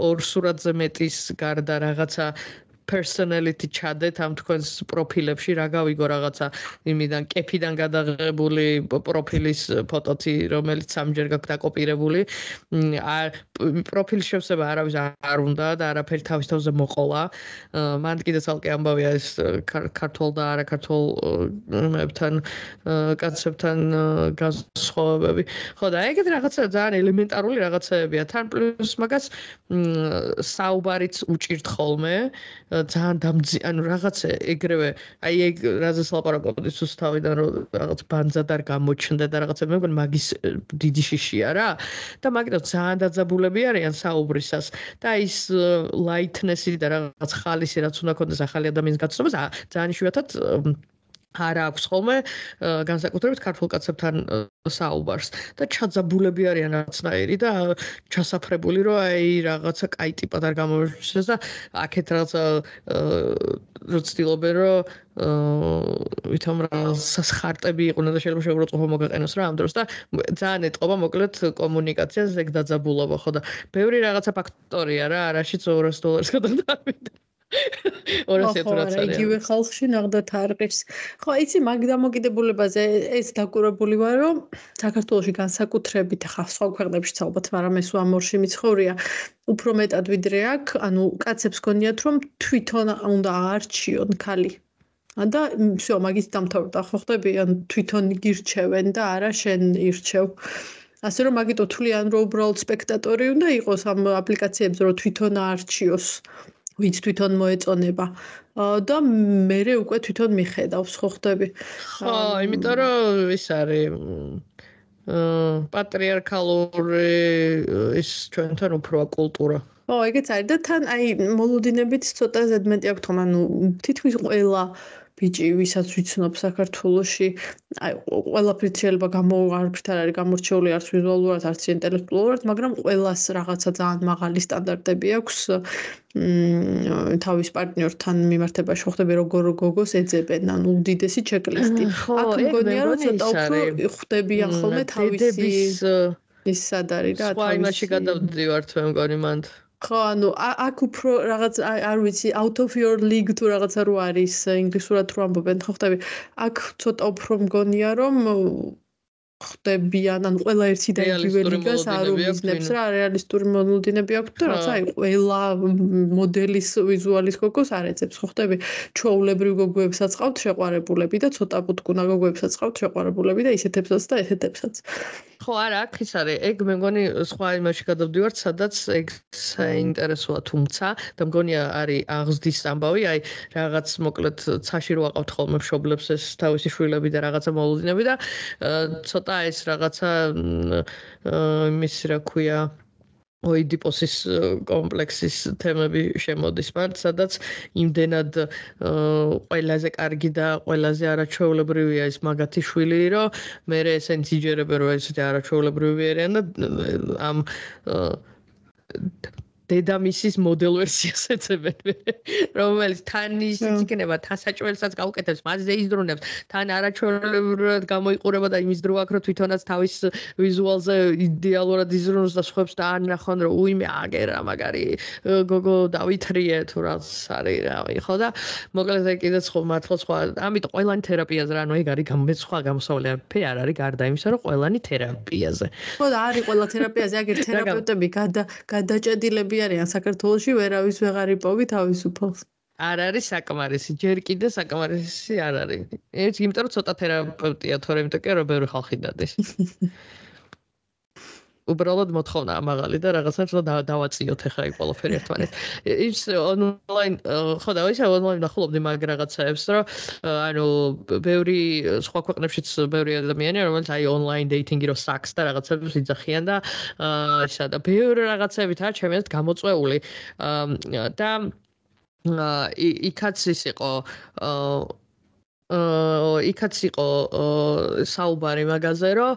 ორ სურათზე მეტის გარდა რაღაცა personality ჩადეთ ამ თქვენს პროფილებში რა გავიგო რაღაცა იმიდან კეფიდან გადაღებული პროფილის ფოტოთი რომელიც სამჯერ გაქვს დაკოპირებული. ა პროფილის შევსება არავის არ უნდა და არაფერი თავის თავზე მოყოლა. მან კიდე ცალკე ამბავია ეს ქართულ და არა ქართულ მებთან კაცებთან განსხვავებები. ხო და ეგეთ რაღაცა ძალიან ელემენტარული რაღაცებია თან პლუს მაგას საუბარიც უჭირთ ხოლმე ძალიან დამძი ანუ რაღაც ეგრევე აი ეგ რაზეც ლაპარაკობდი სუსთავიდან რომ რაღაც ბანძად არ გამოჩნდა და რაღაცა მე მგონი მაგის დიდი შიშია რა და მაგიტო ძალიან დაძაბულები არიან საუბრისას. და ის ლაითნესი და რაღაც ხალისი რაც უნდა ქონდეს ახალი ადამიანის გაცნობას ძალიან შუათად არ აქვს ხოლმე განსაკუთრებით ქართულ კაცებთან საუბარს. და ჩაძაბულები არიან რაღაცნაირი და ჩასაფრებული რომ აი რაღაცა კაი ტიპად არ გამოვიჩნდეს და აქეთ რაღაცა როცდილობენ რომ ვითომ რა სასხარტები იყვნენ და შეიძლება შეუროწმო მოგაყენოს რა ამ დროს და ძალიან ეთყობა მოკლედ კომუნიკაციას ეგ დაძაბულობა ხო და ბევრი რაღაცა ფაქტორია რა რაშიც 200 დოლარს გადაგდავით 200 თუ რაც არის. იგივე ხალხში ნახდათ არყის. ხო, იცი მაგ დამოკიდებულებაზე ეს დაკურებული ვარ, რომ საქართველოსი განსაკუთრებით ხა სხვა ქვეყნებშიც ალბათ, მაგრამ ეს უამორში მიცხოვრია უფრო მეტად ვიდრე აქ, ანუ კაცებს გონიათ რომ თვითონ უნდა აარჩიონ ქალი. და всё, მაგის დამთავრდა, ხო ხდები? ან თვითონ გირჩევენ და არა შენ ირჩევ. ასე რომ მაგიტო თვლიან რომ უბრალოდ სპექტატორი უნდა იყოს ამ აპლიკაციებზე რომ თვითონ აარჩიოს. ვინც თვითონ მოეწონება. და მე უკვე თვითონ მიხედავს ხო ხდები? ხო იმიტომ რომ ის არის პატრიარქალური ის ჩვენთან უფრო კულტურა ო ეგეც არის. და თან აი მოლოდინებით ცოტა ზედმეტი აქვს თქო ანუ თითქმის ყველა ბიჭი, ვისაც ვიცნობ საქართველოში, აი ყველაფრით შეიძლება გამო არაფრით არ არის გამორჩეული არც ვიზუალურად, არც ინტელექტუალურად, მაგრამ ყველას რაღაცა ძალიან მაღალი სტანდარტები აქვს. მ თავის პარტნიორთან მიმართებაში ხვდები როგორ გოგოს ეძებენ, ანუ უდიდესი ჩეკლისტი. აქ მგონია რომ ცოტა უფრო ხვდებიან ხოლმე თავისი ის სად არის რა თავისი სხვა იმაში გადავდივართ მე მგონი მანდ ხო, ანუ აქ უფრო რაღაც არ ვიცი, out of your league თუ რაღაცა რო არის ინგლისურად რო ამბობენ, ხო ხტები? აქ ცოტა უფრო მგონია რომ ხდებიან, ან ყველა ერთი და იგივე ლიგას არ უმიზნებს რა, რეალისტური მონოდინები აქვს და რაცა აი ყველა მოდელის ვიზუალის გოგოს არ ეძებს, ხო ხდები? ჩოულებრივ გოგოებსაც ყავთ შეყვარებულები და ცოტა პუტკუნა გოგოებსაც ყავთ შეყვარებულები და ისეთებსაც და ესეთებსაც. ხო, არა, აქ ის არის. ეგ მე მგონი სხვა იმაში გადავდივართ, სადაც ეგ საინტერესოა, თუმცა და მგონია არის აღზრდის ამბავი, აი რაღაც მოკლედ ცაში რო აყავთ ხოლმე მშობლებს ეს თავისი შვილები და რაღაცა მოლოდინები და ცოტა ეს რაღაცა იმის რა ქვია ოიდიპოსის კომპლექსის თემები შემოდის მან, სადაც იმდენად ყველაზე კარგი და ყველაზე არაჩვეულებრივია ეს მაგათი შვილი, რომ მე ესენც იჯერებენ რომ ეს არაჩვეულებრივი არიან და ამ დედამისის მოდელ ვერსიას ეცებენ რომელიც თან ის იქნება თან საჭველსაც გაუკეთებს მასზე იზრუნებს თან არაჩვეულებრივად გამოიყურება და იმის დრო აქ რო თვითონაც თავის ვიზუალზე იდეალურად იზრუნოს და სხვებს და ანახონ რომ უიმე აგერა მაგარი გოგო დავითრიე თუ რაც არის რავი ხო და მოკლედ კიდე სხვა მართლა სხვა ამიტომ ყველანი თერაპიაზე რა ნუ ეგ არის გამომეც სხვა გამოსავალი არაფერი არ არის გარდა იმისა რომ ყველანი თერაპიაზე. ხო და არის ყველა თერაპიაზე აგერ თერაპევტები გადა გადაჭედილები არიან საქართველოში, ვერავის ვეღარ იპოვი თავისუფალს. არ არის საკმარისი, ჯერ კიდე საკმარისი არ არის. ეს იმიტომ რომ ცოტა თერაპევტია, თორემ იმიტომ კი რომ ბევრი ხალხი დადეს. უბრალოდ მოთხოვნა ამაღალი და რაღაცა ცოტა დავაწიოთ ახლა აი ყველაფერი ერთმანეთს. ის ონლაინ ხო და ისე ონლაინ ნახულობდი მაგ რაღაცაებს, რომ ანუ ბევრი სხვა ქვეყნებშიც ბევრი ადამიანია, რომელიც აი ონლაინ დეითინგი რო საქს და რაღაცებს იძახიან და ისა და ბევრი რაღაცებით არის ჩემი აზრით გამოწვეული. და იქაც ის იყო აა იქაც იყო საუბარი მაგაზე რომ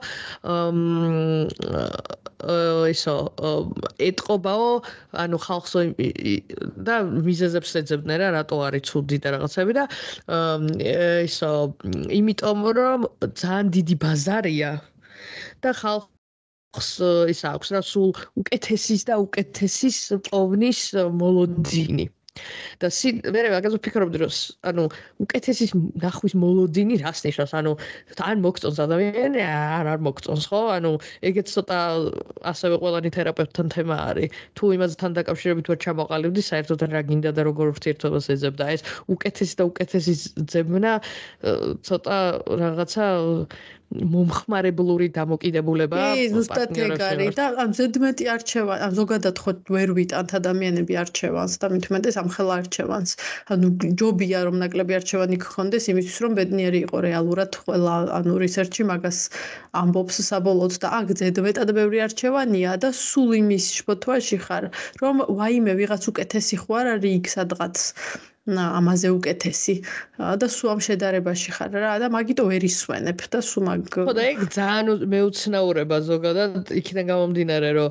ისო ეთყობაო ანუ ხალხს და მიზეზებს ეძებდნენ რა რატო არის ცუდი და რაღაცები და ისო იმიტომ რომ ძალიან დიდი ბაზარია და ხალხს ის აქვს რა სულ უკეთესის და უკეთესის პოვნის მოლოდინი და მე მაგაზე ვფიქრობდი რომ ანუ უკეთესის ნახვის მოლოდინი რას ნიშნავს? ანუ თან მოგწონს ადამიანი არ არ მოგწონს ხო? ანუ ეგეც ცოტა ასევე ყველანი თერაპევტთან თემა არის. თუ იმასთან დაკავშირებით ვარ ჩამოყალიბდი საერთოდ რა გინდა და როგორ ურთიერთობას ეძებდა. ეს უკეთესი და უკეთესის ძებნა ცოტა რაღაცა მომხმარებლური დამოკიდებულება კი ზუსტად ეგ არის და ამ ზედმეტი არჩევა ამ ზოგადად ხო ვერ ვიტანთ ადამიანები არჩევანს და მithumetes ამხელა არჩევანს. ანუ ჯობია რომ ნაკლები არჩევანი გქონდეს იმისთვის რომ ბედნიერი იყო რეალურად ყველა ანუ რისერჩი მაგას ამბობს საბოლოოდ და აქ ზედმეტად ბევრი არჩევანია და სულ იმის შფოთვაში ხარ რომ ვაიმე ვიღაც უკეთესი ხარ არის იქ სადღაც ამაზე უკეთესი. და სულ ამ შედარებაში ხარ. რა და მაგიტო ვერ ისვენებ და სულ მაგ ხო და ეგ ძალიან მეუცნაურება ზოგადად. იქიდან გამომდინარე რომ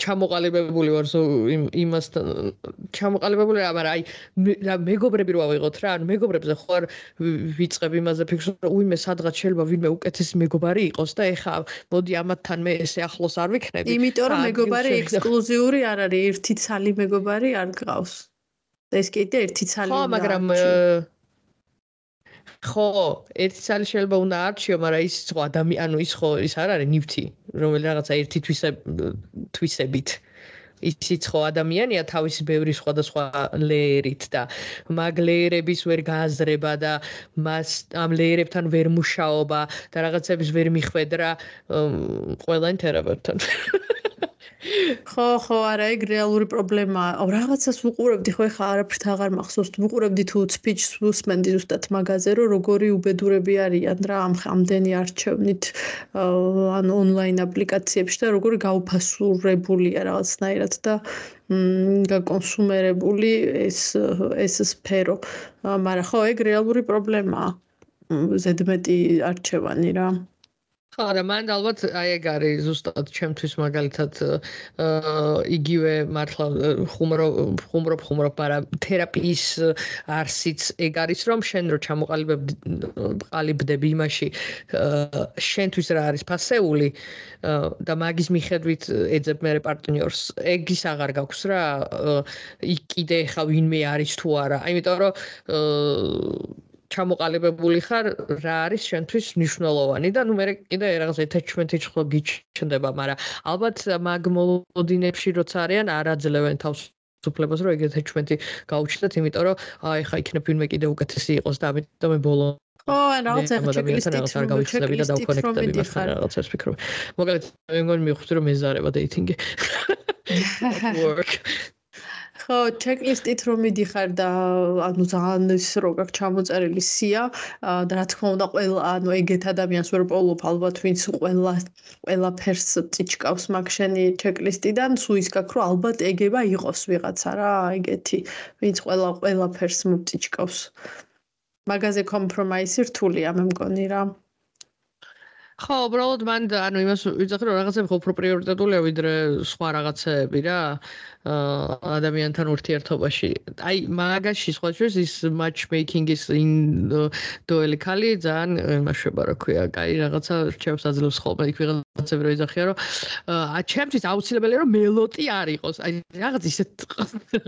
ჩამოყალიბებული ვარ იმასთან ჩამოყალიბებული რა მაგრამ აი რა მეგობრები რო ავიღოთ რა ანუ მეგობრებზე ხო არ ვიწყებ იმაზე ფიქრს რომ უიმე სადღაც შეიძლება ვინმე უკეთესი მეგობარი იყოს და ეხა მოდი ამათთან მე ესე ახლოს არ ვიქნები. იმიტომ რომ მეგობარი ექსკლუზიური არ არის ერთი ცალი მეგობარი არ გყავს ეს კიდე ერთი ცალი ხო მაგრამ ხო, ერთი ცალი შეიძლება უნდა არჩიო, მაგრამ ის ხო ადამიანი, ანუ ის ხო ის არ არის ნივთი, რომელიც რაღაცა ერთი თვისე თვისებით. ისიც ხო ადამიანია თავისი ბევრი სხვადასხვა ლეერით და მაგ ლეერების ვერ გააზრება და მას ამ ლეერებთან ვერ მუშაობა და რაღაცების ვერ მიხვედრა ყველა ინტერაბერთან. ხო, ხო, არა, ეგ რეალური პრობლემაა. რაღაცას ვუყურებდი, ხო, ეხა არაფრით აღარ მახსოვს. ვუყურებდი თუ speech უსმენდი ზუსტად მაგაზე, რომ როგორი უბედურები არიან რა ამ ამდენი არჩევნით ან ონლაინ აპლიკაციებში და როგორი გაუფასურებულია რაღაცნაირად და გაკონსუმერებული ეს ეს სფერო. მაგრამ ხო, ეგ რეალური პრობლემაა. ზედმეტი არჩევანი რა. ხო და მან ალბათ აი ეგ არის ზუსტად ჩემთვის მაგალითად იგივე მართლა ხუმრო ხუმრო ხუმრო პარა თერაპიის არსიც ეგ არის რომ შენ რო ჩამოყალიბებდი ყალიბდები იმაში შენთვის რა არის ფასეული და მაგის მიხედვით ეძებ მე პარტნიორს ეგ ის აღარ გაქვს რა იქ კიდე ხა ვინმე არის თუ არა აიმიტომ რომ ჩამოყალიბებული ხარ, რა არის შენთვის მნიშვნელოვანი და ნუ მე კიდე რაღაც attachment-ი ხო გიჩნდება, მაგრამ ალბათ მაგ მოლოდინებში როცა არიან, არაძლევენ თავს უფლებას რომ ეგ attachment-ი გაუჩნდეთ, იმიტომ რომ აი ხა იქნებ ვინმე კიდე უკეთესი იყოს და ამიტომ მე ბოლო ო, რაღაც ახლა ჩეკლისტით არ გავიჩნდები და დავკონექტები მასთან რაღაცას ვფიქრობ. მოგალეთ, მე მგონი მივხვდი რომ მეზარება დეითინგი. work ხო, ჩეკლისტით რომ მიდიხარ და ანუ ძალიან ის რო გაქვს ჩამოწერილი სია და რა თქმა უნდა ყველა ანუ ეგეთ ადამიანს ვერ პოულობ ალბათ ვინც ყველა ყველაფერს წიჩკავს მაგ შენი ჩეკლისტიდან სულ ის გაქვს რომ ალბათ ეგება იყოს ვიღაცა რა ეგეთი ვინც ყველა ყველაფერს მწიჩკავს. მაგაზე კომპრომაისი რთულია მე მგონი რა ხო, უბრალოდ მან ანუ იმას ვიძახი რომ რაღაცები ხო უფრო პრიორიტეტულია ვიდრე სხვა რაღაცები რა. აა ადამიანთან ურთიერთობაში. აი მაგაში სხვა შეს ის matchmaking-ის in doeli kali ძალიან იმაშება რა ქვია, კაი რაღაცა რჩევს აძლევს ხოლმე იქ ვიღაცები რო იძახია რომ აა ჩემთვის აუცილებელია რომ მელოტი არ იყოს. აი რაღაც ისეთ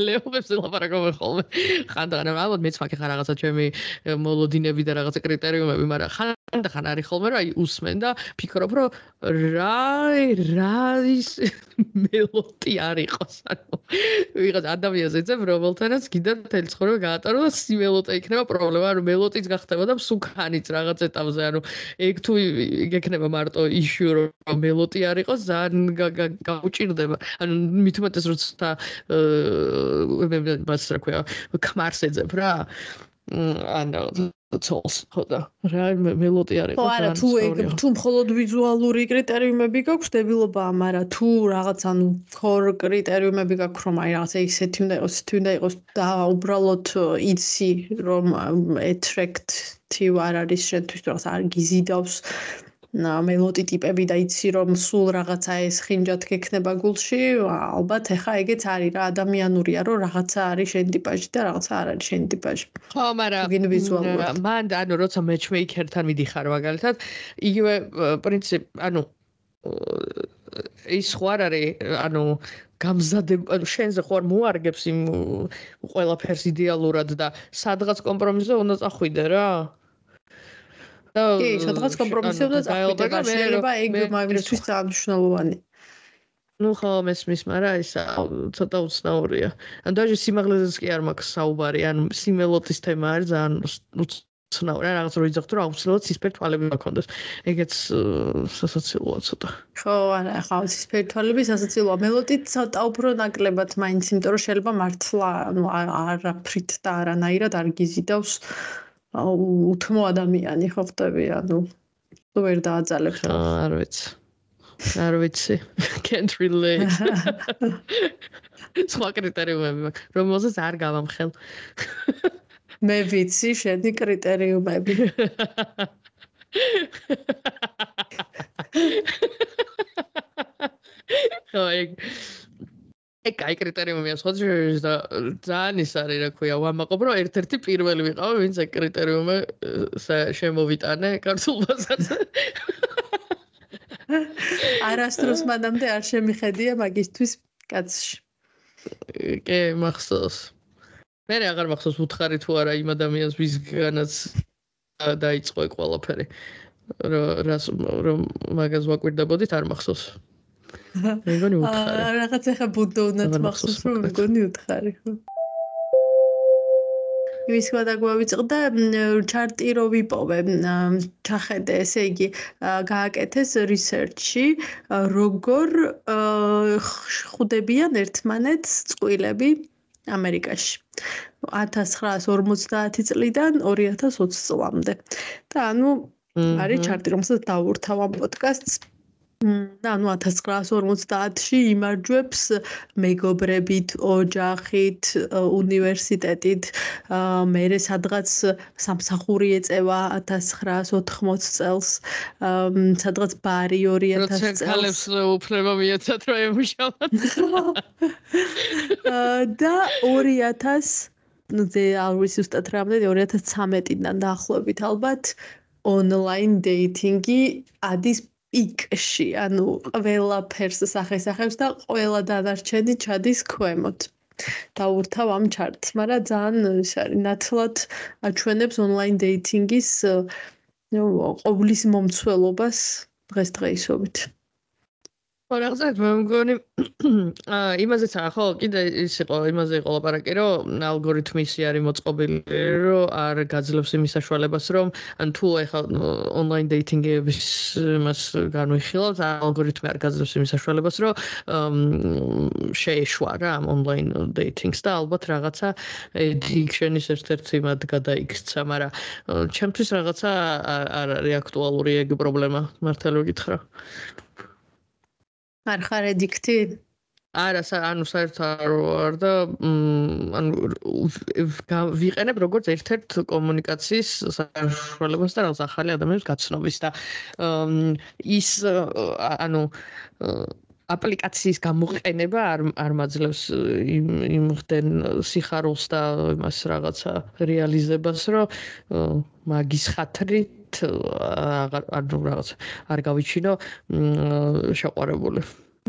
ლეობებს ელაპარაკობენ ხოლმე. ხანდახან ალბათ მეც მაგ ხარ რაღაცა ჩემი მოლოდინები და რაღაცა კრიტერიუმები, მაგრამ ხანდახან არის ხოლმე რომ აი უსმენ და ფიქრობ რომ რა რა ის მელოტი არ იყოს. ანუ ვიღაც ადამიანს ეცებ რომელთანაც კიდე თელ ცხოვრება გაატარო და სიმელოტა იქნება პრობლემა ანუ მელოტიც გახდება და სუქანიც რაღაც ეტაპზე ანუ ეგ თუ იქნება მარტო იშუ რომ მელოტი არ იყოს ძალიან გაუჭirdება ანუ უმეტეს როცა აა მას რა ქვია ქმარს ეძებ რა ანუ ცოლს ხო და? რა მელოდი არის ხო არა თუ ეგ თუ მხოლოდ ვიზუალური კრიტერიუმები გაქვს დებილობაა მაგრამ თუ რაღაც ანუ ქორ კრიტერიუმები გაქვს რომ აი რაღაც ისეთი უნდა იყოს ისეთი უნდა იყოს და უბრალოდ იცი რომ attractive არ არის შენთვის რაღაც არ გიზიდავს მელოდი ტიპები და იცი რომ სულ რაღაცა ეს ხინჯად გექნება გულში, ალბათ ეხა ეგეც არის რა ადამიანურია რომ რაღაცა არის შენ ტიპაჟი და რაღაცა არ არის შენ ტიპაჟი. ხო, მაგრამ გინ ვიზუალურად. მან ანუ როცა matchmaker-თან მიდიხარ მაგალითად, იგივე პრინციპ, ანუ ის ხო არ არის, ანუ გამზადება, ანუ შენზე ხო არ მოარგებს იმ ყველაფერს იდეალურად და სადღაც კომპრომისზე უნდა წახვიდე რა. კი, სადღაც კომპრომისებზე წახვიდა, შეიძლება ეგ მაგისთვის ძალიან მნიშვნელოვანი. ну ხო მესმის, მაგრამ ეს ცოტა უცნაურია. ან დაჟე სიმაღლეზეც კი არ მაქვს საუბარი, ან სიმელოტის თემა არის ძალიან უცნაური. რაღაც რო იძახთ, რომ აუცილებლად სისფერ თვალები მაქონდეს. ეგეც სასაცილოა ცოტა. ხო, არა, ხო, სისფერ თვალები სასაცილოა. მელოტი ცოტა უფრო ნაკლებად მაინც, იმიტომ რომ შეიძლება მართლა, ანუ არაფრით და არანაირად არ გიზიდავს. უთმო ადამიანი ხო ხტები ანუ თუ ვერ დააძალებ არ ვიცი. არ ვიცი. Can't relate. სხვა კრიტერიუმები მაქვს. რომელსაც არ გავამხელ. მე ვიცი შენი კრიტერიუმები. ხო ეგ ე კაი კრიტერიუმია სხვა და ძალიან ის არის რა ქვია ვამაყობ რომ ერთ-ერთი პირველი ვიყავ ვინც ე კრიტერიუმე შემოვიტანე ქართულ ბაზარზე არასდროს მანამდე არ შემიხედია მაგისთვის კაცში კი მახსოვს მე აღარ მახსოვს უთხარი თუ არა იმ ადამიანს ვისგანაც დაიწყო ყველაფერი რას რომ მაგას ვაკვირდებოდით არ მახსოვს მეგონი უთხარი. აა რაღაც ახლა ბუდოვნად მახსოვს რომ მეგონი უთხარი ხო. ის ყვა დაგვავიწყდა ჩარტი რო ვიპოვე. ჩახედე ესე იგი გააკეთეს რისერჩი როგორ ხვდებიან ერთმანეთს წვილები ამერიკაში. 1950 წლიდან 2020 წლამდე. და ანუ არის ჩარტი რომელსაც დავურთავ ამ პოდკასტს ანუ 1950-ში იმარჯვებს მეგობრებით, ოჯახით, უნივერსიტეტით, მერე სადღაც სამსახური ეწევა 1980 წელს, სადღაც ბარი 2000 წელს. როცა ქალებს უფლება მიეცათ რომ ემუშაოთ. და 2000 ну ზე არის უბრალოდ რამდენი 2013-დან დაახლოებით ალბათ ონლაინ დეიტინგი ადის პიკში, ანუ ყველაფერს სახესახებს და ყველა დანარჩენი ჩადის ქვემოთ. დაურთავ ამ ჩარტს, მაგრამ ძალიან ის არის ნათლად აჩვენებს ონლაინ დეიტინგის ნუ ყოვლის მომცველობას დღესდღეობით. ხო რაღაცა მე მგონი აა იმაზეც აა ხო კიდე ის იყო იმაზე იყო ლაპარაკი რომ ალგორითმის არის მოწყობილი რომ არ გაძლევს იმის საშუალებას რომ ან თუ ეხა ონლაინ დეიტინგების მას განვიხილავთ ალგორითმი არ გაძლევს იმის საშუალებას რომ შეეშვა რა ამ ონლაინ დეიტინგს და ალბათ რაღაცა ედინგშენის ერთ-ერთი მად გადაიქცა მაგრამ ჩემთვის რაღაცა არ არის აქტუალური ეგ პრობლემა მართალი გითხრა არ ხარ ედიქტი? არა, ანუ საერთოდ არ და ანუ ვიყენებ როგორც ერთ-ერთ კომუნიკაციის საშუალებას და რაღაც ახალი ადამიანის გაცნობის და ის ანუ აპლიკაციის გამოყენება არ არ მაძლევს იმ იმ ხდენ სიხარულს და იმას რაღაცა რეალიზებას, რომ მაგის ხათრით აღარ ანუ რაღაც არ გავიჩინო შეყვარებული.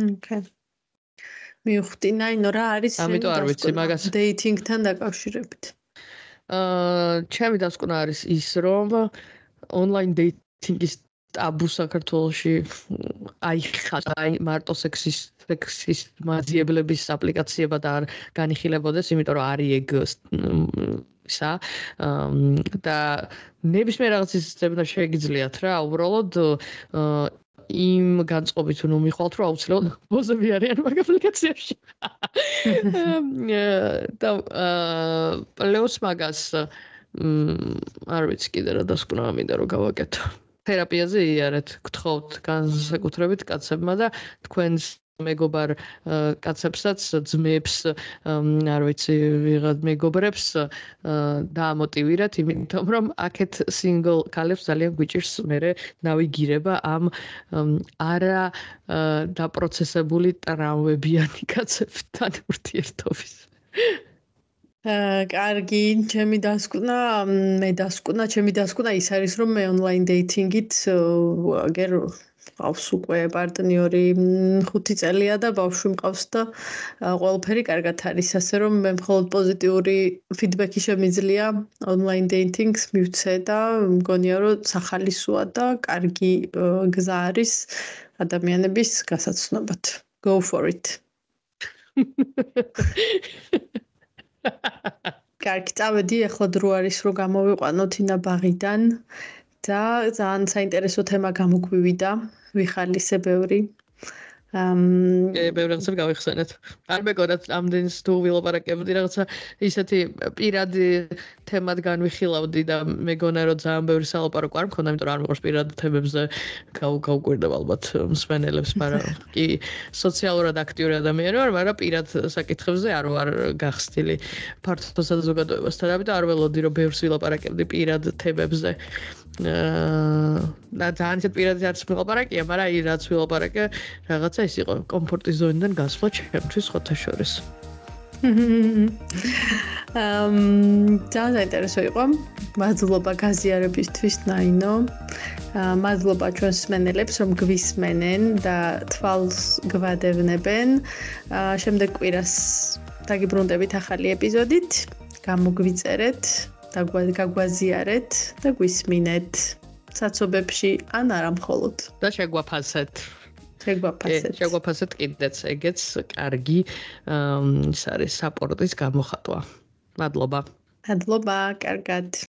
ოკეი. მივხვდი, ნაინო რა არის ამიტომ არ ვიცი მაგას დეიტინგთან დაკავშირებით. აა, ჩემი დასკვნა არის ის, რომ ონლაინ დეიტინგის ტაბუ საქართველოში აი ხაი მარტო სექსის სექსის მაზიებლების აპლიკაციებად არ განიხილებოდეს, იმიტომ რომ არის ეგ ისა და ნებისმიერ რაღაცის ძებნა შეგიძლიათ რა უბრალოდ იმ განწყობით რომ მიხვალთ რომ აუცილებლად ბოზები არიან მაგ აპლიკაციაში. და პლუს მაგას არ ვიცი კიდე რა დასკვნა მინდა რომ გავაკეთო. თერაპიაზე იარეთ გთხოვთ განსაკუთრებით კაცებმა და თქვენს მეგობარ კაცებსაც ძმებს არ ვიცი ვიღად მეგობრებს დაამოტივირათ იმიტომ რომ აქეთ სინგლ კალებს ძალიან გვიჭირს მე ნავიგირება ამ არა დაპროცესებული ტრამვებიანი კაცებთან ურთიერთობის. კარგი, ჩემი დასკვნა, მე დასკვნა, ჩემი დასკვნა ის არის რომ მე ონლაინ დეიტინგით აგერ ყავს უკვე პარტნიორი 5 წელია და ბავშვი მყავს და ყველაფერი კარგად არის. ასე რომ მე მხოლოდ პოზიტიური ფიდბექი შემიძლია. ონლაინ დეიტინგს მივცე და მგონია რომ სახალისოა და კარგი გზა არის ადამიანების გასაცნობად. Go for it. კარგი წავედი ახლა დრო არის რომ გამოვიყვანოთ ინა ბაღიდან და ძალიან საინტერესო თემა გამოგვივიდა ვიხალისე ბევრი ამ ე ბევრი რაღაცა გავიხსენეთ. არ მეგონათ ამდენს თუ ვილაპარაკებდი რაღაცა ისეთი პირადი თემად განვიხილავდი და მეგონა რომ ძალიან ბევრი სალაპარაკო არ მქონდა, იმიტომ რომ არ მიყვარს პირადი თემებზე გავგვირდება ალბათ მსმენელებს, მაგრამ კი სოციალურად აქტიური ადამიანი ვარ, მაგრამ პირად საკითხებზე არ ვარ გახსნილი ფართო საზოგადოებასთან, ამიტომ არ ველოდი რომ ბევრს ვილაპარაკებდი პირად თემებზე. და ძალიან ისეთ პირადად არც მიყოლპარაკია, მაგრამ აი რაც მიყოლპარაკე, რაღაცა ის იყო კომფორტის ზონიდან გასვლა ჩემთვის ხოთა შორის. ამ ძალიან საინტერესო იყო. მადლობა გაზიარებისთვის, ნაინო. მადლობა ჩვენს მენელებს, რომ გვისმენენ და თვალს გვადევნებენ. შემდეგ კვირას დაგიბრუნდებით ახალი ეპიზოდით. გამოგვიწერეთ გაგვაზიარეთ და გვისმინეთ საცობებში ან არა მხოლოდ. და შეგვაფასეთ. შეგვაფასეთ. შეგვაფასეთ კიდეც. ეგეც კარგი ის არის საპორტის გამოხატვა. მადლობა. მადლობა კარგად